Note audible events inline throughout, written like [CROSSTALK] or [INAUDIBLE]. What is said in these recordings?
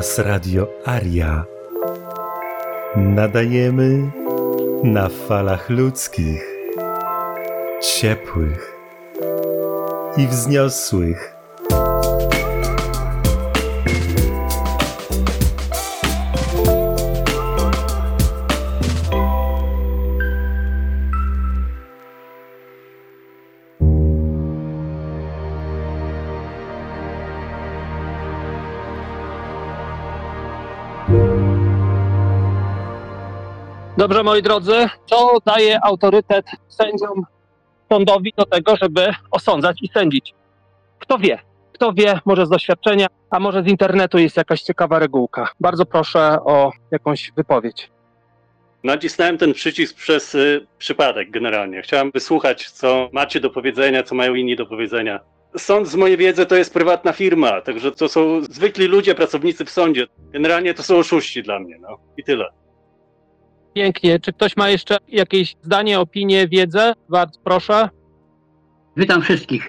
Hałas Radio Aria. Nadajemy na falach ludzkich, ciepłych i wzniosłych. Dobrze, moi drodzy, co daje autorytet sędziom sądowi do tego, żeby osądzać i sędzić? Kto wie? Kto wie, może z doświadczenia, a może z internetu jest jakaś ciekawa regułka. Bardzo proszę o jakąś wypowiedź. Nacisnąłem ten przycisk przez y, przypadek generalnie. Chciałem wysłuchać, co macie do powiedzenia, co mają inni do powiedzenia. Sąd z mojej wiedzy to jest prywatna firma, także to są zwykli ludzie, pracownicy w sądzie. Generalnie to są oszuści dla mnie, no i tyle. Pięknie. Czy ktoś ma jeszcze jakieś zdanie, opinię, wiedzę? Bardzo proszę. Witam wszystkich.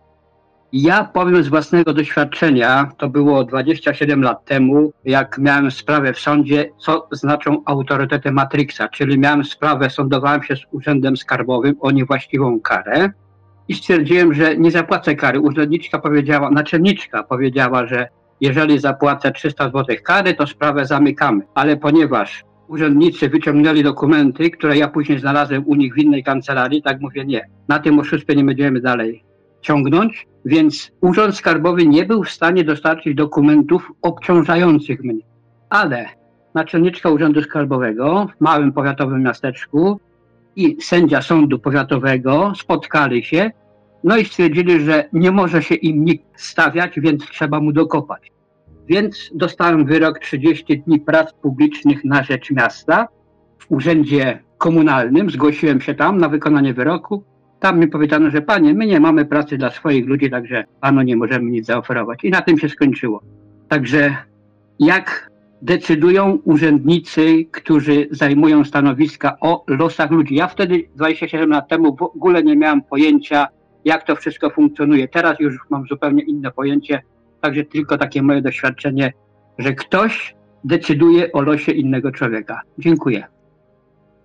Ja powiem z własnego doświadczenia, to było 27 lat temu, jak miałem sprawę w sądzie, co znaczą autorytety Matrixa, czyli miałem sprawę, sądowałem się z Urzędem Skarbowym o niewłaściwą karę i stwierdziłem, że nie zapłacę kary. Urzędniczka powiedziała, naczelniczka powiedziała, że jeżeli zapłacę 300 zł kary, to sprawę zamykamy. Ale ponieważ urzędnicy wyciągnęli dokumenty, które ja później znalazłem u nich w innej kancelarii, tak mówię, nie, na tym oszustwie nie będziemy dalej ciągnąć, więc Urząd Skarbowy nie był w stanie dostarczyć dokumentów obciążających mnie. Ale naczelniczka Urzędu Skarbowego w małym powiatowym miasteczku i sędzia sądu powiatowego spotkali się, no i stwierdzili, że nie może się im nikt stawiać, więc trzeba mu dokopać. Więc dostałem wyrok 30 dni prac publicznych na rzecz miasta w urzędzie komunalnym. Zgłosiłem się tam na wykonanie wyroku. Tam mi powiedziano, że panie, my nie mamy pracy dla swoich ludzi, także panu nie możemy nic zaoferować. I na tym się skończyło. Także jak decydują urzędnicy, którzy zajmują stanowiska o losach ludzi. Ja wtedy 27 lat temu w ogóle nie miałem pojęcia, jak to wszystko funkcjonuje. Teraz już mam zupełnie inne pojęcie, także tylko takie moje doświadczenie, że ktoś decyduje o losie innego człowieka. Dziękuję.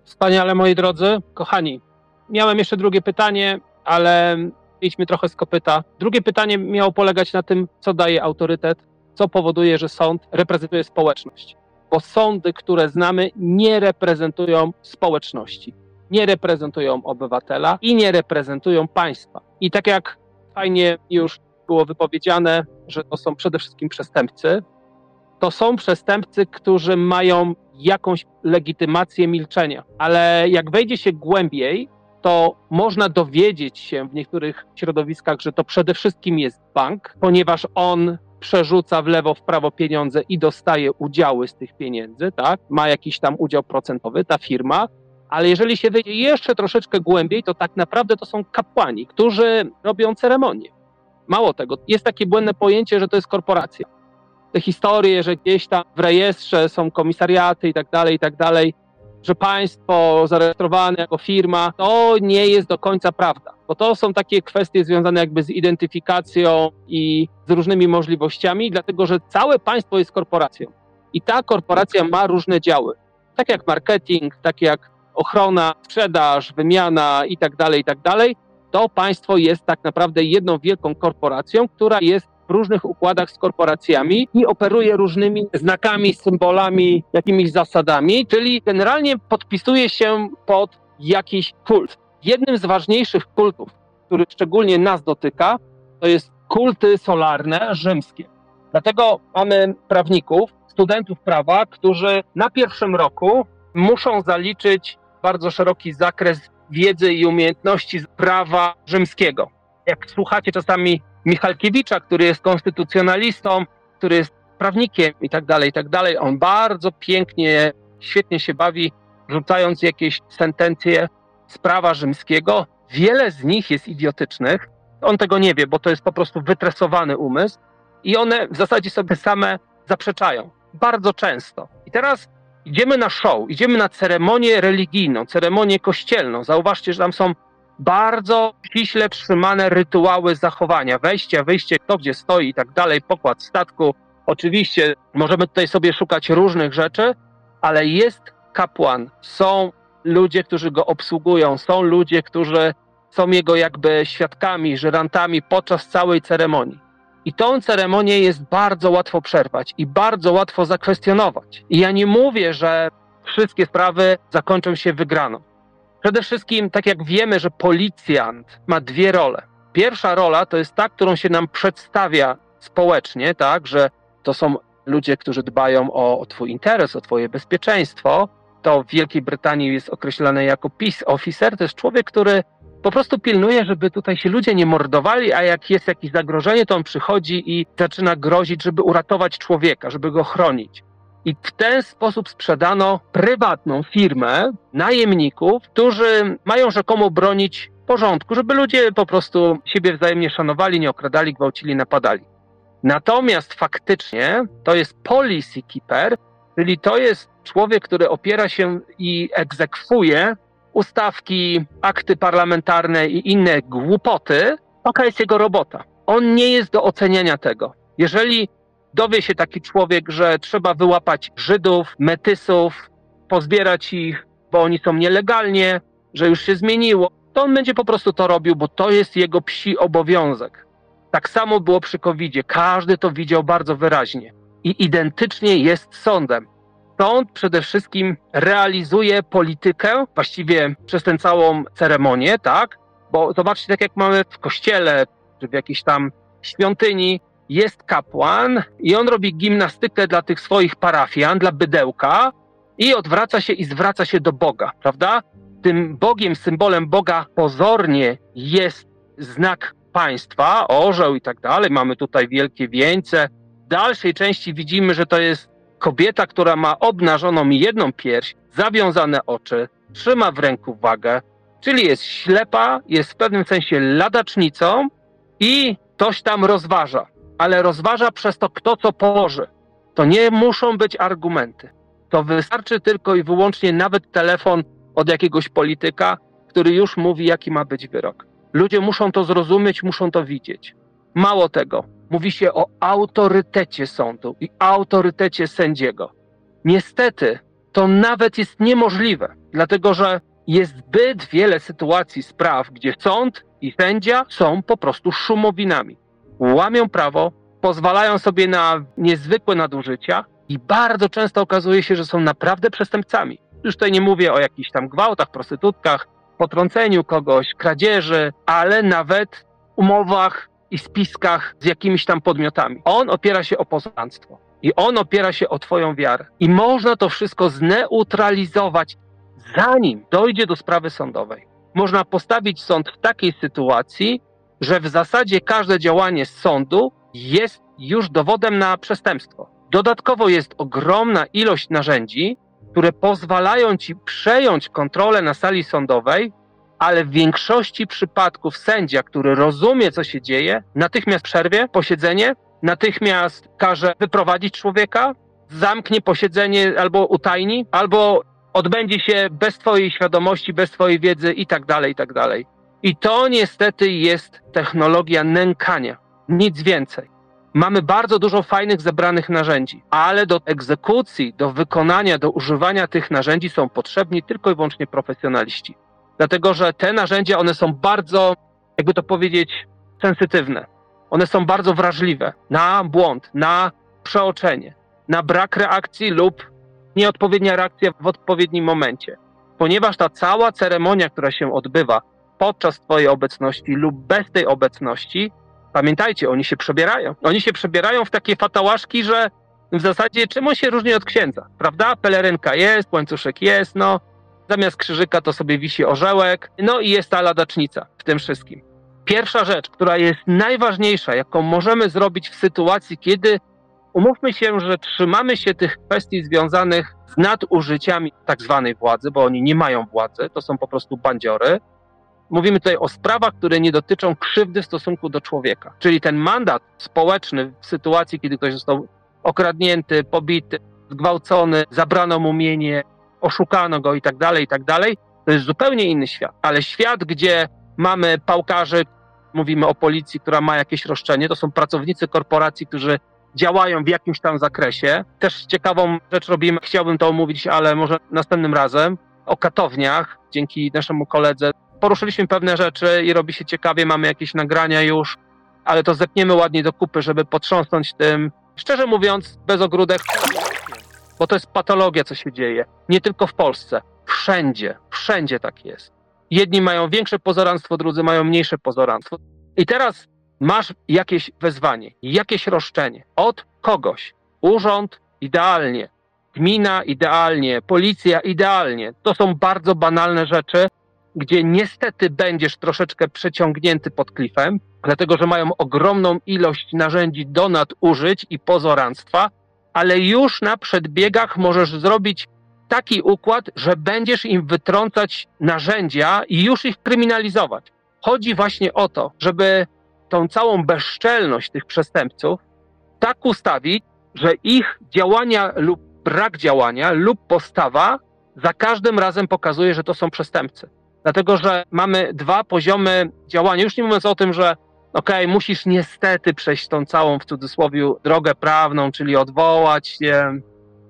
Wspaniale, moi drodzy, kochani. Miałem jeszcze drugie pytanie, ale idźmy trochę z kopyta. Drugie pytanie miało polegać na tym, co daje autorytet, co powoduje, że sąd reprezentuje społeczność. Bo sądy, które znamy, nie reprezentują społeczności, nie reprezentują obywatela i nie reprezentują państwa. I tak jak fajnie już było wypowiedziane, że to są przede wszystkim przestępcy, to są przestępcy, którzy mają jakąś legitymację milczenia. Ale jak wejdzie się głębiej, to można dowiedzieć się w niektórych środowiskach, że to przede wszystkim jest bank, ponieważ on przerzuca w lewo, w prawo pieniądze i dostaje udziały z tych pieniędzy, tak? Ma jakiś tam udział procentowy, ta firma. Ale jeżeli się wejdzie jeszcze troszeczkę głębiej, to tak naprawdę to są kapłani, którzy robią ceremonię. Mało tego, jest takie błędne pojęcie, że to jest korporacja. Te historie, że gdzieś tam w rejestrze są komisariaty i tak dalej, i tak dalej, że państwo zarejestrowane jako firma, to nie jest do końca prawda, bo to są takie kwestie związane jakby z identyfikacją i z różnymi możliwościami, dlatego że całe państwo jest korporacją i ta korporacja ma różne działy, tak jak marketing, tak jak ochrona, sprzedaż, wymiana i tak dalej, i tak dalej. To państwo jest tak naprawdę jedną wielką korporacją, która jest w różnych układach z korporacjami i operuje różnymi znakami, symbolami, jakimiś zasadami, czyli generalnie podpisuje się pod jakiś kult. Jednym z ważniejszych kultów, który szczególnie nas dotyka, to jest kulty solarne rzymskie. Dlatego mamy prawników, studentów prawa, którzy na pierwszym roku muszą zaliczyć bardzo szeroki zakres wiedzy i umiejętności z prawa rzymskiego. Jak słuchacie czasami Michalkiewicza, który jest konstytucjonalistą, który jest prawnikiem i tak dalej, i tak dalej. On bardzo pięknie, świetnie się bawi, rzucając jakieś sentencje z prawa rzymskiego. Wiele z nich jest idiotycznych. On tego nie wie, bo to jest po prostu wytresowany umysł i one w zasadzie sobie same zaprzeczają. Bardzo często. I teraz idziemy na show, idziemy na ceremonię religijną, ceremonię kościelną. Zauważcie, że tam są bardzo ściśle trzymane rytuały zachowania, wejścia, wyjście, kto gdzie stoi i tak dalej, pokład statku, Oczywiście możemy tutaj sobie szukać różnych rzeczy, ale jest kapłan, są ludzie, którzy go obsługują, są ludzie, którzy są jego jakby świadkami, żyrantami podczas całej ceremonii. I tą ceremonię jest bardzo łatwo przerwać i bardzo łatwo zakwestionować. I ja nie mówię, że wszystkie sprawy zakończą się wygraną. Przede wszystkim, tak jak wiemy, że policjant ma dwie role. Pierwsza rola to jest ta, którą się nam przedstawia społecznie, tak, że to są ludzie, którzy dbają o, o Twój interes, o Twoje bezpieczeństwo. To w Wielkiej Brytanii jest określane jako peace officer. To jest człowiek, który po prostu pilnuje, żeby tutaj się ludzie nie mordowali, a jak jest jakieś zagrożenie, to on przychodzi i zaczyna grozić, żeby uratować człowieka, żeby go chronić. I w ten sposób sprzedano prywatną firmę najemników, którzy mają rzekomo bronić porządku, żeby ludzie po prostu siebie wzajemnie szanowali, nie okradali, gwałcili, napadali. Natomiast faktycznie to jest policy keeper, czyli to jest człowiek, który opiera się i egzekwuje ustawki, akty parlamentarne i inne głupoty. Taka jest jego robota. On nie jest do oceniania tego. Jeżeli dowie się taki człowiek, że trzeba wyłapać Żydów, Metysów, pozbierać ich, bo oni są nielegalnie, że już się zmieniło, to on będzie po prostu to robił, bo to jest jego psi obowiązek. Tak samo było przy covid -zie. Każdy to widział bardzo wyraźnie. I identycznie jest sądem. Sąd przede wszystkim realizuje politykę właściwie przez tę całą ceremonię, tak? Bo zobaczcie, tak jak mamy w kościele, czy w jakiejś tam świątyni, jest kapłan i on robi gimnastykę dla tych swoich parafian, dla bydełka i odwraca się i zwraca się do Boga, prawda? Tym Bogiem, symbolem Boga pozornie jest znak państwa, orzeł i tak dalej. Mamy tutaj wielkie wieńce. W dalszej części widzimy, że to jest kobieta, która ma obnażoną jedną pierś, zawiązane oczy, trzyma w ręku wagę, czyli jest ślepa, jest w pewnym sensie ladacznicą i coś tam rozważa ale rozważa przez to, kto co położy. To nie muszą być argumenty. To wystarczy tylko i wyłącznie nawet telefon od jakiegoś polityka, który już mówi, jaki ma być wyrok. Ludzie muszą to zrozumieć, muszą to widzieć. Mało tego, mówi się o autorytecie sądu i autorytecie sędziego. Niestety, to nawet jest niemożliwe, dlatego że jest zbyt wiele sytuacji, spraw, gdzie sąd i sędzia są po prostu szumowinami łamią prawo, pozwalają sobie na niezwykłe nadużycia i bardzo często okazuje się, że są naprawdę przestępcami. Już tutaj nie mówię o jakichś tam gwałtach, prostytutkach, potrąceniu kogoś, kradzieży, ale nawet umowach i spiskach z jakimiś tam podmiotami. On opiera się o poznanstwo i on opiera się o Twoją wiarę. I można to wszystko zneutralizować, zanim dojdzie do sprawy sądowej. Można postawić sąd w takiej sytuacji, że w zasadzie każde działanie sądu jest już dowodem na przestępstwo. Dodatkowo jest ogromna ilość narzędzi, które pozwalają ci przejąć kontrolę na sali sądowej, ale w większości przypadków sędzia, który rozumie, co się dzieje, natychmiast przerwie posiedzenie, natychmiast każe wyprowadzić człowieka, zamknie posiedzenie albo utajni, albo odbędzie się bez twojej świadomości, bez twojej wiedzy i tak dalej, i tak dalej. I to niestety jest technologia nękania, nic więcej. Mamy bardzo dużo fajnych zebranych narzędzi, ale do egzekucji, do wykonania, do używania tych narzędzi są potrzebni tylko i wyłącznie profesjonaliści. Dlatego, że te narzędzia, one są bardzo, jakby to powiedzieć, sensytywne. One są bardzo wrażliwe na błąd, na przeoczenie, na brak reakcji lub nieodpowiednia reakcja w odpowiednim momencie. Ponieważ ta cała ceremonia, która się odbywa, podczas Twojej obecności lub bez tej obecności, pamiętajcie, oni się przebierają. Oni się przebierają w takie fatałaszki, że w zasadzie czym on się różni od księdza, prawda? Pelerynka jest, łańcuszek jest, no. Zamiast krzyżyka to sobie wisi orzełek, no i jest ta ladacznica w tym wszystkim. Pierwsza rzecz, która jest najważniejsza, jaką możemy zrobić w sytuacji, kiedy umówmy się, że trzymamy się tych kwestii związanych z nadużyciami tak zwanej władzy, bo oni nie mają władzy, to są po prostu bandziory, Mówimy tutaj o sprawach, które nie dotyczą krzywdy w stosunku do człowieka. Czyli ten mandat społeczny w sytuacji, kiedy ktoś został okradnięty, pobity, zgwałcony, zabrano mu mienie, oszukano go i tak dalej, i tak dalej, to jest zupełnie inny świat. Ale świat, gdzie mamy pałkarzy, mówimy o policji, która ma jakieś roszczenie, to są pracownicy korporacji, którzy działają w jakimś tam zakresie. Też ciekawą rzecz robimy, chciałbym to omówić, ale może następnym razem, o katowniach, dzięki naszemu koledze. Poruszyliśmy pewne rzeczy i robi się ciekawie, mamy jakieś nagrania już, ale to zepniemy ładnie do kupy, żeby potrząsnąć tym, szczerze mówiąc, bez ogródek, bo to jest patologia, co się dzieje. Nie tylko w Polsce, wszędzie, wszędzie tak jest. Jedni mają większe pozoranstwo, drudzy mają mniejsze pozoranstwo. I teraz masz jakieś wezwanie, jakieś roszczenie od kogoś. Urząd idealnie, gmina idealnie, policja idealnie. To są bardzo banalne rzeczy, gdzie niestety będziesz troszeczkę przeciągnięty pod klifem, dlatego że mają ogromną ilość narzędzi do nadużyć i pozoranstwa, ale już na przedbiegach możesz zrobić taki układ, że będziesz im wytrącać narzędzia i już ich kryminalizować. Chodzi właśnie o to, żeby tą całą bezczelność tych przestępców tak ustawić, że ich działania lub brak działania lub postawa za każdym razem pokazuje, że to są przestępcy. Dlatego, że mamy dwa poziomy działania. Już nie mówiąc o tym, że okej, okay, musisz niestety przejść tą całą w cudzysłowie drogę prawną, czyli odwołać się,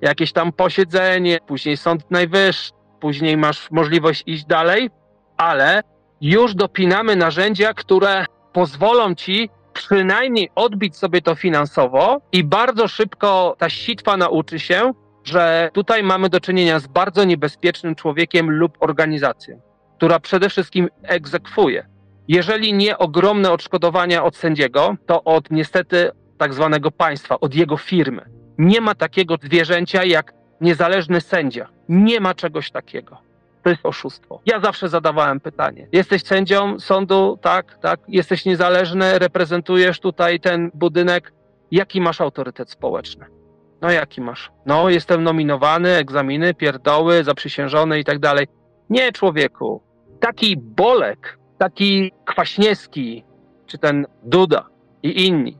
jakieś tam posiedzenie, później Sąd Najwyższy, później masz możliwość iść dalej, ale już dopinamy narzędzia, które pozwolą ci przynajmniej odbić sobie to finansowo i bardzo szybko ta sitwa nauczy się, że tutaj mamy do czynienia z bardzo niebezpiecznym człowiekiem lub organizacją, która przede wszystkim egzekwuje. Jeżeli nie ogromne odszkodowania od sędziego, to od niestety tak zwanego państwa, od jego firmy. Nie ma takiego zwierzęcia jak niezależny sędzia. Nie ma czegoś takiego. To jest oszustwo. Ja zawsze zadawałem pytanie. Jesteś sędzią sądu, tak, tak, jesteś niezależny, reprezentujesz tutaj ten budynek. Jaki masz autorytet społeczny? No jaki masz? No, jestem nominowany, egzaminy, pierdoły, zaprzysiężony i tak dalej. Nie, człowieku. Taki Bolek, taki Kwaśniewski, czy ten Duda i inni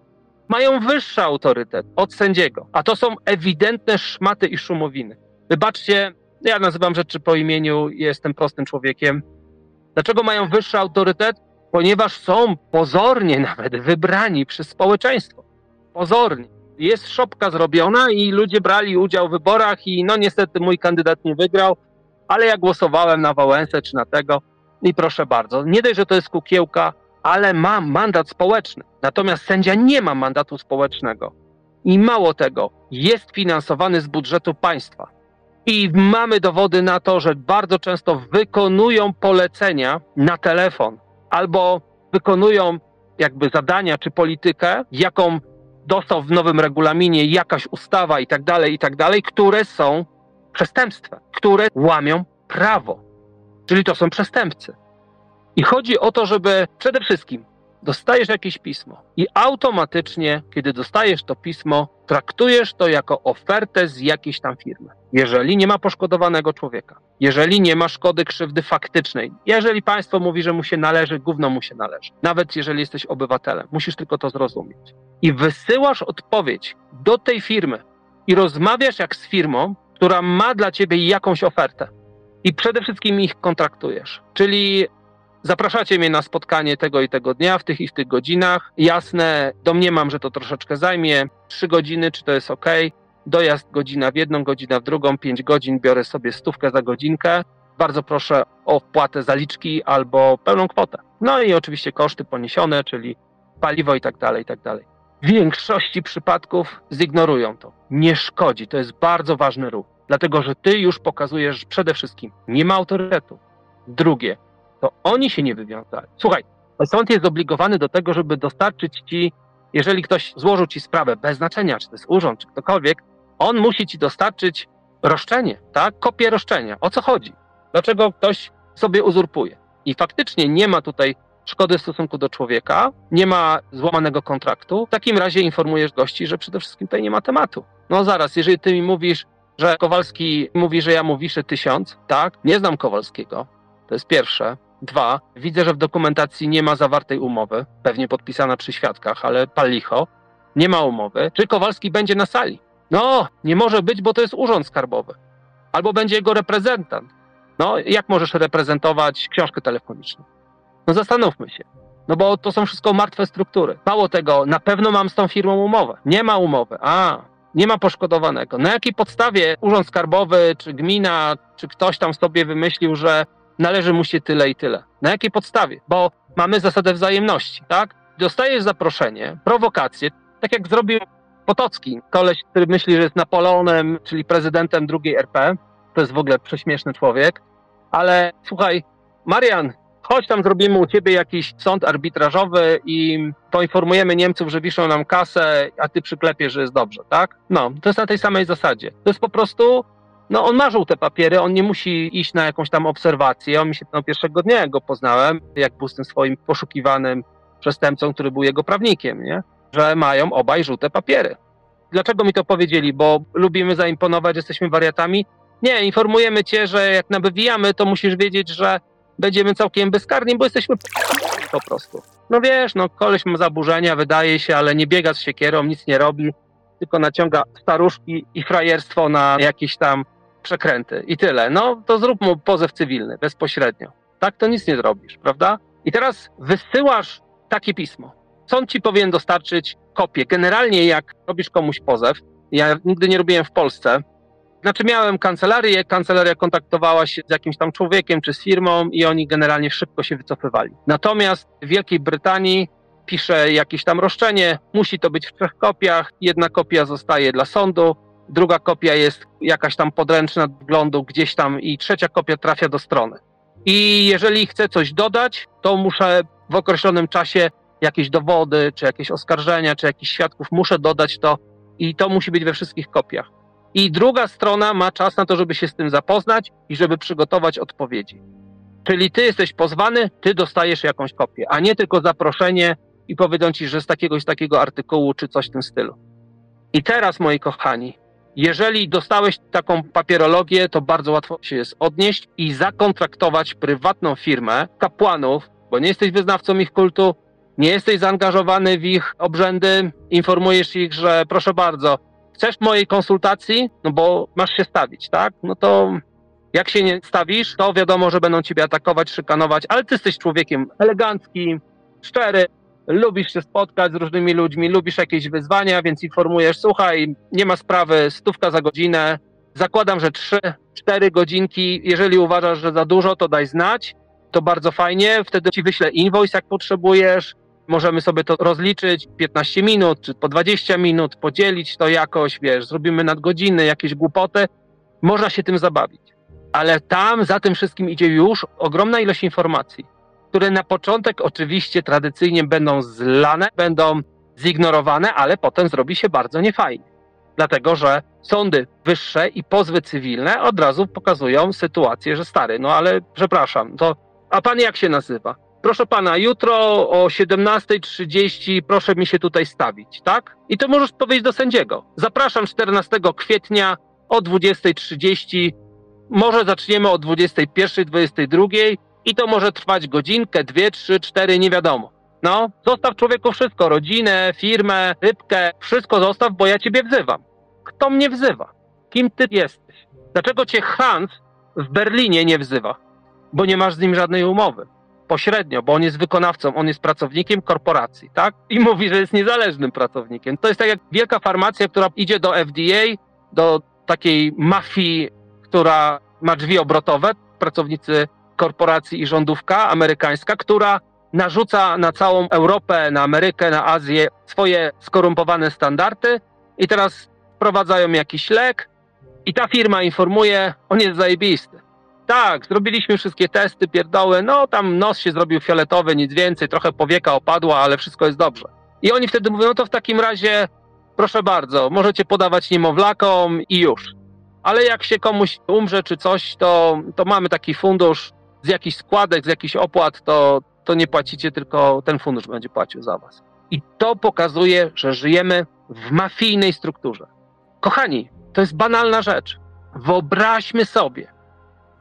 mają wyższy autorytet od sędziego, a to są ewidentne szmaty i szumowiny. Wybaczcie, ja nazywam rzeczy po imieniu, jestem prostym człowiekiem. Dlaczego mają wyższy autorytet? Ponieważ są pozornie nawet wybrani przez społeczeństwo. Pozornie. Jest szopka zrobiona i ludzie brali udział w wyborach i no niestety mój kandydat nie wygrał, ale ja głosowałem na Wałęsę czy na tego i proszę bardzo. Nie dość, że to jest kukiełka, ale ma mandat społeczny. Natomiast sędzia nie ma mandatu społecznego. I mało tego, jest finansowany z budżetu państwa. I mamy dowody na to, że bardzo często wykonują polecenia na telefon albo wykonują jakby zadania czy politykę, jaką dostał w nowym regulaminie jakaś ustawa i tak dalej, i tak dalej, które są przestępstwem, które łamią prawo. Czyli to są przestępcy. I chodzi o to, żeby przede wszystkim dostajesz jakieś pismo i automatycznie, kiedy dostajesz to pismo, traktujesz to jako ofertę z jakiejś tam firmy. Jeżeli nie ma poszkodowanego człowieka, jeżeli nie ma szkody krzywdy faktycznej, jeżeli państwo mówi, że mu się należy, gówno mu się należy. Nawet jeżeli jesteś obywatelem, musisz tylko to zrozumieć. I wysyłasz odpowiedź do tej firmy i rozmawiasz jak z firmą, która ma dla ciebie jakąś ofertę. I przede wszystkim ich kontraktujesz. Czyli Zapraszacie mnie na spotkanie tego i tego dnia, w tych i w tych godzinach. Jasne, domniemam, że to troszeczkę zajmie. Trzy godziny, czy to jest ok? Dojazd godzina w jedną, godzina w drugą, pięć godzin, biorę sobie stówkę za godzinkę. Bardzo proszę o wpłatę zaliczki albo pełną kwotę. No i oczywiście koszty poniesione, czyli paliwo i tak dalej, i tak dalej. W większości przypadków zignorują to. Nie szkodzi, to jest bardzo ważny ruch. Dlatego, że ty już pokazujesz przede wszystkim, nie ma autorytetu. Drugie, to oni się nie wywiązali. Słuchaj, sąd jest zobligowany do tego, żeby dostarczyć ci, jeżeli ktoś złożył ci sprawę, bez znaczenia, czy to jest urząd, czy ktokolwiek, on musi ci dostarczyć roszczenie, tak? Kopię roszczenia. O co chodzi? Dlaczego ktoś sobie uzurpuje? I faktycznie nie ma tutaj szkody w stosunku do człowieka, nie ma złamanego kontraktu. W takim razie informujesz gości, że przede wszystkim tutaj nie ma tematu. No zaraz, jeżeli ty mi mówisz, że Kowalski mówi, że ja mu wiszę tysiąc, tak? Nie znam Kowalskiego. To jest pierwsze. Dwa, widzę, że w dokumentacji nie ma zawartej umowy, pewnie podpisana przy świadkach, ale palicho. Nie ma umowy. Czy Kowalski będzie na sali? No, nie może być, bo to jest urząd skarbowy. Albo będzie jego reprezentant. No, jak możesz reprezentować książkę telefoniczną? No zastanówmy się. No bo to są wszystko martwe struktury. Mało tego, na pewno mam z tą firmą umowę. Nie ma umowy. A, nie ma poszkodowanego. Na jakiej podstawie Urząd Skarbowy, czy gmina, czy ktoś tam sobie wymyślił, że należy mu się tyle i tyle? Na jakiej podstawie? Bo mamy zasadę wzajemności, tak? Dostajesz zaproszenie, prowokację, tak jak zrobił Potocki, koleś, który myśli, że jest Napoleonem, czyli prezydentem drugiej RP. To jest w ogóle prześmieszny człowiek. Ale słuchaj, Marian, chodź tam zrobimy u ciebie jakiś sąd arbitrażowy i poinformujemy Niemców, że wiszą nam kasę, a ty przyklepiesz, że jest dobrze, tak? No, to jest na tej samej zasadzie. To jest po prostu, no on ma żółte papiery, on nie musi iść na jakąś tam obserwację. On mi się no, pierwszego dnia go poznałem, jak był z tym swoim poszukiwanym przestępcą, który był jego prawnikiem, nie? Że mają obaj żółte papiery. Dlaczego mi to powiedzieli? Bo lubimy zaimponować, jesteśmy wariatami? Nie, informujemy cię, że jak nabywijamy, to musisz wiedzieć, że będziemy całkiem bezkarni, bo jesteśmy po prostu. No wiesz, no koleś ma zaburzenia, wydaje się, ale nie biega z siekierą, nic nie robi, tylko naciąga staruszki i frajerstwo na jakieś tam przekręty i tyle. No to zrób mu pozew cywilny bezpośrednio. Tak to nic nie zrobisz, prawda? I teraz wysyłasz takie pismo. Sąd ci powinien dostarczyć kopię. Generalnie jak robisz komuś pozew, ja nigdy nie robiłem w Polsce, znaczy miałem kancelarię, kancelaria kontaktowała się z jakimś tam człowiekiem czy z firmą i oni generalnie szybko się wycofywali. Natomiast w Wielkiej Brytanii pisze jakieś tam roszczenie, musi to być w trzech kopiach, jedna kopia zostaje dla sądu, druga kopia jest jakaś tam podręczna wglądu gdzieś tam i trzecia kopia trafia do strony. I jeżeli chcę coś dodać, to muszę w określonym czasie jakieś dowody, czy jakieś oskarżenia, czy jakichś świadków, muszę dodać to i to musi być we wszystkich kopiach i druga strona ma czas na to, żeby się z tym zapoznać i żeby przygotować odpowiedzi. Czyli ty jesteś pozwany, ty dostajesz jakąś kopię, a nie tylko zaproszenie i powiedzą ci, że z takiego z takiego artykułu czy coś w tym stylu. I teraz, moi kochani, jeżeli dostałeś taką papierologię, to bardzo łatwo się jest odnieść i zakontraktować prywatną firmę kapłanów, bo nie jesteś wyznawcą ich kultu, nie jesteś zaangażowany w ich obrzędy, informujesz ich, że proszę bardzo, chcesz mojej konsultacji, no bo masz się stawić, tak? No to jak się nie stawisz, to wiadomo, że będą ciebie atakować, szykanować, ale ty jesteś człowiekiem eleganckim, szczery, lubisz się spotkać z różnymi ludźmi, lubisz jakieś wyzwania, więc informujesz, słuchaj, nie ma sprawy, stówka za godzinę, zakładam, że trzy, cztery godzinki, jeżeli uważasz, że za dużo, to daj znać, to bardzo fajnie, wtedy ci wyślę invoice, jak potrzebujesz, możemy sobie to rozliczyć 15 minut, czy po 20 minut, podzielić to jakoś, wiesz, zrobimy nadgodziny, jakieś głupoty. Można się tym zabawić. Ale tam za tym wszystkim idzie już ogromna ilość informacji, które na początek oczywiście tradycyjnie będą zlane, będą zignorowane, ale potem zrobi się bardzo niefajnie. Dlatego, że sądy wyższe i pozwy cywilne od razu pokazują sytuację, że stary, no ale przepraszam, to a pan jak się nazywa? Proszę pana, jutro o 17.30 proszę mi się tutaj stawić, tak? I to możesz powiedzieć do sędziego. Zapraszam 14 kwietnia o 20.30, może zaczniemy o 21.00, 22.00 i to może trwać godzinkę, dwie, trzy, cztery, nie wiadomo. No, zostaw człowieku wszystko, rodzinę, firmę, rybkę, wszystko zostaw, bo ja ciebie wzywam. Kto mnie wzywa? Kim ty jesteś? Dlaczego cię Hans w Berlinie nie wzywa? Bo nie masz z nim żadnej umowy pośrednio, bo on jest wykonawcą, on jest pracownikiem korporacji, tak? I [LAUGHS] mówi, że jest niezależnym pracownikiem. To jest tak jak wielka farmacja, która idzie do FDA, do takiej mafii, która ma drzwi obrotowe, pracownicy korporacji i rządówka amerykańska, która narzuca na całą Europę, na Amerykę, na Azję swoje skorumpowane standardy i teraz wprowadzają jakiś lek i ta firma informuje, on jest zajebisty tak, zrobiliśmy wszystkie testy, pierdoły, no tam nos się zrobił fioletowy, nic więcej, trochę powieka opadła, ale wszystko jest dobrze. I oni wtedy mówią, no to w takim razie, proszę bardzo, możecie podawać niemowlakom i już. Ale jak się komuś umrze czy coś, to, to mamy taki fundusz z jakichś składek, z jakichś opłat, to, to nie płacicie, tylko ten fundusz będzie płacił za was. I to pokazuje, że żyjemy w mafijnej strukturze. Kochani, to jest banalna rzecz. Wyobraźmy sobie,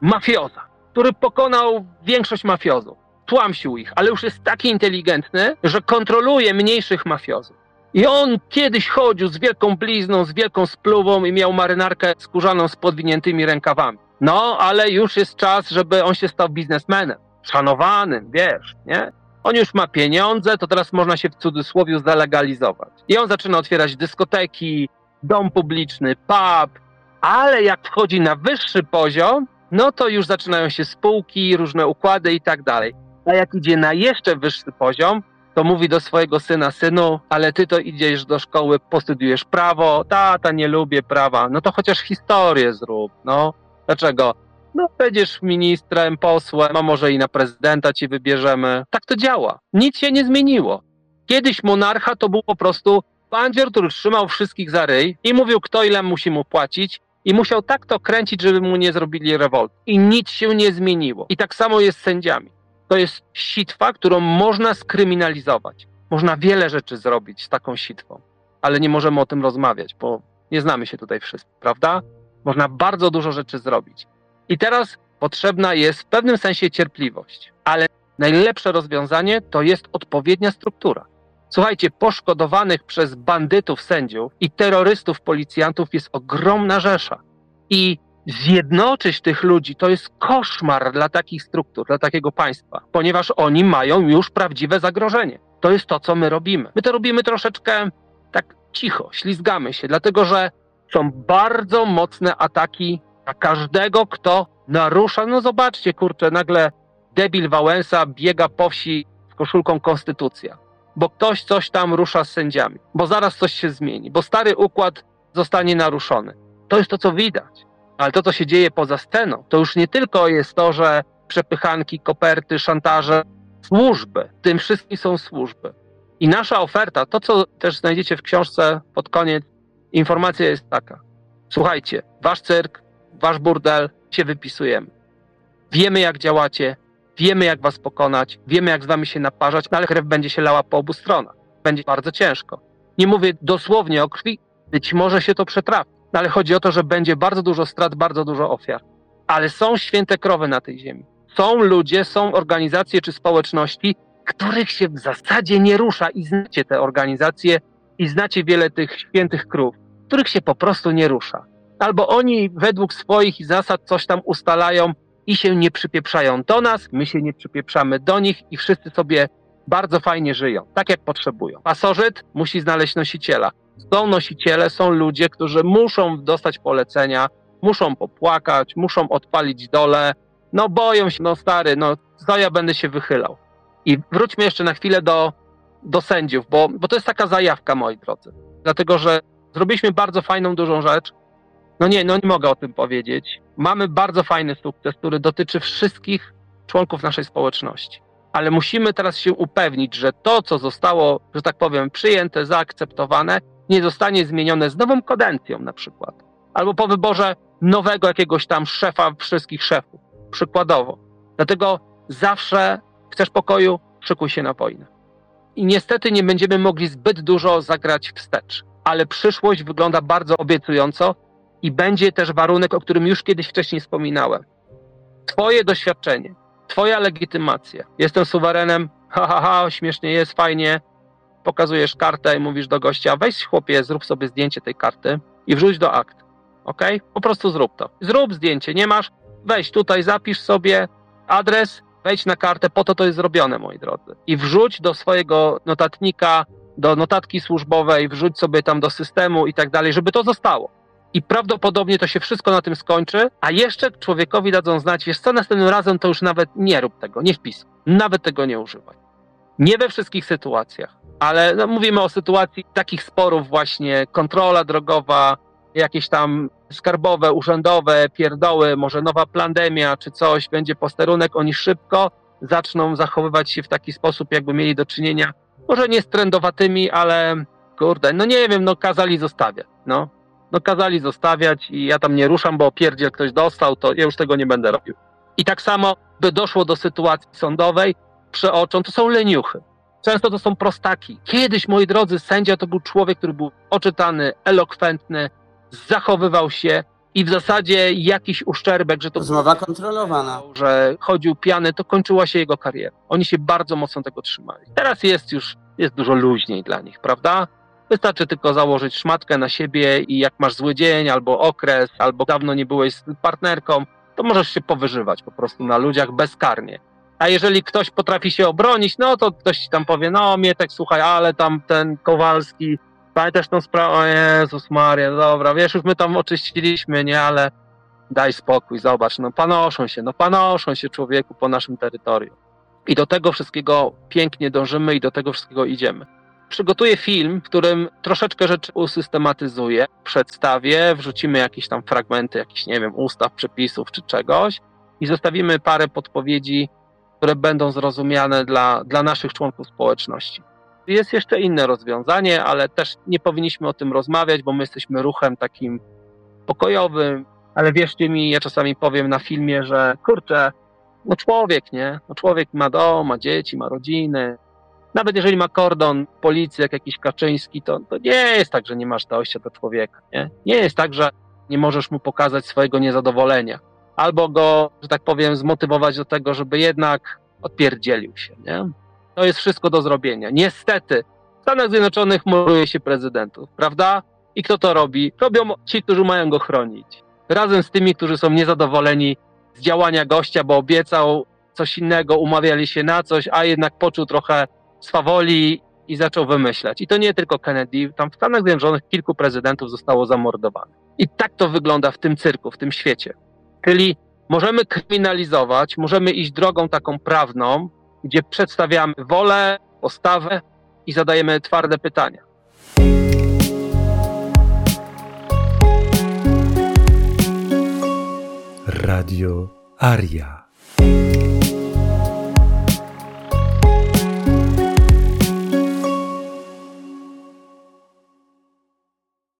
mafioza, który pokonał większość mafiozów. Tłamsił ich, ale już jest taki inteligentny, że kontroluje mniejszych mafiozów. I on kiedyś chodził z wielką blizną, z wielką spluwą i miał marynarkę skórzaną z podwiniętymi rękawami. No, ale już jest czas, żeby on się stał biznesmenem. Szanowanym, wiesz, nie? On już ma pieniądze, to teraz można się w cudzysłowie zalegalizować. I on zaczyna otwierać dyskoteki, dom publiczny, pub, ale jak wchodzi na wyższy poziom, no to już zaczynają się spółki, różne układy i tak dalej. A jak idzie na jeszcze wyższy poziom, to mówi do swojego syna, synu, ale ty to idziesz do szkoły, postudiujesz prawo, tata, nie lubię prawa, no to chociaż historię zrób, no. Dlaczego? No, będziesz ministrem, posłem, a może i na prezydenta ci wybierzemy. Tak to działa. Nic się nie zmieniło. Kiedyś monarcha to był po prostu bandzior, który trzymał wszystkich za ryj i mówił, kto ile musi mu płacić, i musiał tak to kręcić, żeby mu nie zrobili rewolt. I nic się nie zmieniło. I tak samo jest z sędziami. To jest sitwa, którą można skryminalizować. Można wiele rzeczy zrobić z taką sitwą, ale nie możemy o tym rozmawiać, bo nie znamy się tutaj wszyscy, prawda? Można bardzo dużo rzeczy zrobić. I teraz potrzebna jest w pewnym sensie cierpliwość, ale najlepsze rozwiązanie to jest odpowiednia struktura. Słuchajcie, poszkodowanych przez bandytów sędziów i terrorystów policjantów jest ogromna rzesza. I zjednoczyć tych ludzi to jest koszmar dla takich struktur, dla takiego państwa, ponieważ oni mają już prawdziwe zagrożenie. To jest to, co my robimy. My to robimy troszeczkę tak cicho, ślizgamy się, dlatego że są bardzo mocne ataki na każdego, kto narusza. No zobaczcie, kurczę, nagle debil Wałęsa biega po wsi z koszulką Konstytucja bo ktoś coś tam rusza z sędziami, bo zaraz coś się zmieni, bo stary układ zostanie naruszony. To jest to, co widać. Ale to, co się dzieje poza sceną, to już nie tylko jest to, że przepychanki, koperty, szantaże, służby. Tym wszystkim są służby. I nasza oferta, to co też znajdziecie w książce pod koniec, informacja jest taka. Słuchajcie, wasz cyrk, wasz burdel, się wypisujemy. Wiemy, jak działacie, Wiemy, jak was pokonać, wiemy, jak z wami się naparzać, no ale krew będzie się lała po obu stronach. Będzie bardzo ciężko. Nie mówię dosłownie o krwi, być może się to przetrafi, no ale chodzi o to, że będzie bardzo dużo strat, bardzo dużo ofiar. Ale są święte krowy na tej ziemi. Są ludzie, są organizacje czy społeczności, których się w zasadzie nie rusza i znacie te organizacje i znacie wiele tych świętych krów, których się po prostu nie rusza. Albo oni według swoich zasad coś tam ustalają, i się nie przypieprzają do nas, my się nie przypieprzamy do nich i wszyscy sobie bardzo fajnie żyją, tak jak potrzebują. Pasożyt musi znaleźć nosiciela. Są nosiciele, są ludzie, którzy muszą dostać polecenia, muszą popłakać, muszą odpalić dole, no boją się, no stary, no co ja będę się wychylał. I wróćmy jeszcze na chwilę do, do sędziów, bo, bo to jest taka zajawka, moi drodzy. Dlatego, że zrobiliśmy bardzo fajną, dużą rzecz, no nie, no nie mogę o tym powiedzieć. Mamy bardzo fajny sukces, który dotyczy wszystkich członków naszej społeczności. Ale musimy teraz się upewnić, że to, co zostało, że tak powiem, przyjęte, zaakceptowane, nie zostanie zmienione z nową kadencją na przykład. Albo po wyborze nowego jakiegoś tam szefa wszystkich szefów. Przykładowo. Dlatego zawsze chcesz pokoju, szykuj się na wojnę. I niestety nie będziemy mogli zbyt dużo zagrać wstecz. Ale przyszłość wygląda bardzo obiecująco i będzie też warunek, o którym już kiedyś wcześniej wspominałem. Twoje doświadczenie, Twoja legitymacja. Jestem suwerenem, ha, ha, ha, śmiesznie jest, fajnie. Pokazujesz kartę i mówisz do gościa, weź chłopie, zrób sobie zdjęcie tej karty i wrzuć do akt. Ok? Po prostu zrób to. Zrób zdjęcie, nie masz? Weź tutaj, zapisz sobie adres, wejdź na kartę, po to to jest zrobione, moi drodzy. I wrzuć do swojego notatnika, do notatki służbowej, wrzuć sobie tam do systemu i tak dalej, żeby to zostało i prawdopodobnie to się wszystko na tym skończy, a jeszcze człowiekowi dadzą znać, wiesz co, następnym razem to już nawet nie rób tego, nie wpis, nawet tego nie używaj. Nie we wszystkich sytuacjach, ale no, mówimy o sytuacji takich sporów właśnie, kontrola drogowa, jakieś tam skarbowe, urzędowe, pierdoły, może nowa pandemia czy coś, będzie posterunek, oni szybko zaczną zachowywać się w taki sposób, jakby mieli do czynienia, może nie z trendowatymi, ale kurde, no nie wiem, no kazali zostawiać, no no kazali zostawiać i ja tam nie ruszam, bo pierdziel ktoś dostał, to ja już tego nie będę robił. I tak samo, by doszło do sytuacji sądowej, przeoczą, to są leniuchy. Często to są prostaki. Kiedyś, moi drodzy, sędzia to był człowiek, który był oczytany, elokwentny, zachowywał się i w zasadzie jakiś uszczerbek, że to... Rozmowa kontrolowana. Że chodził piany, to kończyła się jego kariera. Oni się bardzo mocno tego trzymali. Teraz jest już, jest dużo luźniej dla nich, prawda? Wystarczy tylko założyć szmatkę na siebie i jak masz zły dzień, albo okres, albo dawno nie byłeś z partnerką, to możesz się powyżywać po prostu na ludziach bezkarnie. A jeżeli ktoś potrafi się obronić, no to ktoś ci tam powie, no Mietek, słuchaj, ale tam ten Kowalski, pamiętasz tą sprawę, o Jezus Maria, dobra, wiesz, już my tam oczyściliśmy, nie, ale daj spokój, zobacz, no panoszą się, no panoszą się człowieku po naszym terytorium. I do tego wszystkiego pięknie dążymy i do tego wszystkiego idziemy. Przygotuję film, w którym troszeczkę rzeczy usystematyzuję, przedstawię, wrzucimy jakieś tam fragmenty, jakichś, nie wiem, ustaw, przepisów czy czegoś i zostawimy parę podpowiedzi, które będą zrozumiane dla, dla naszych członków społeczności. Jest jeszcze inne rozwiązanie, ale też nie powinniśmy o tym rozmawiać, bo my jesteśmy ruchem takim pokojowym, ale wierzcie mi, ja czasami powiem na filmie, że kurczę, no człowiek, nie? No człowiek ma dom, ma dzieci, ma rodziny. Nawet jeżeli ma kordon policji, jak jakiś Kaczyński, to, to nie jest tak, że nie masz dojścia do człowieka, nie? Nie jest tak, że nie możesz mu pokazać swojego niezadowolenia. Albo go, że tak powiem, zmotywować do tego, żeby jednak odpierdzielił się, nie? To jest wszystko do zrobienia. Niestety, w Stanach Zjednoczonych muruje się prezydentów, prawda? I kto to robi? Robią ci, którzy mają go chronić. Razem z tymi, którzy są niezadowoleni z działania gościa, bo obiecał coś innego, umawiali się na coś, a jednak poczuł trochę swawoli i zaczął wymyślać. I to nie tylko Kennedy, tam w Stanach Zjednoczonych kilku prezydentów zostało zamordowanych. I tak to wygląda w tym cyrku, w tym świecie. Czyli możemy kryminalizować, możemy iść drogą taką prawną, gdzie przedstawiamy wolę, postawę i zadajemy twarde pytania. Radio Aria.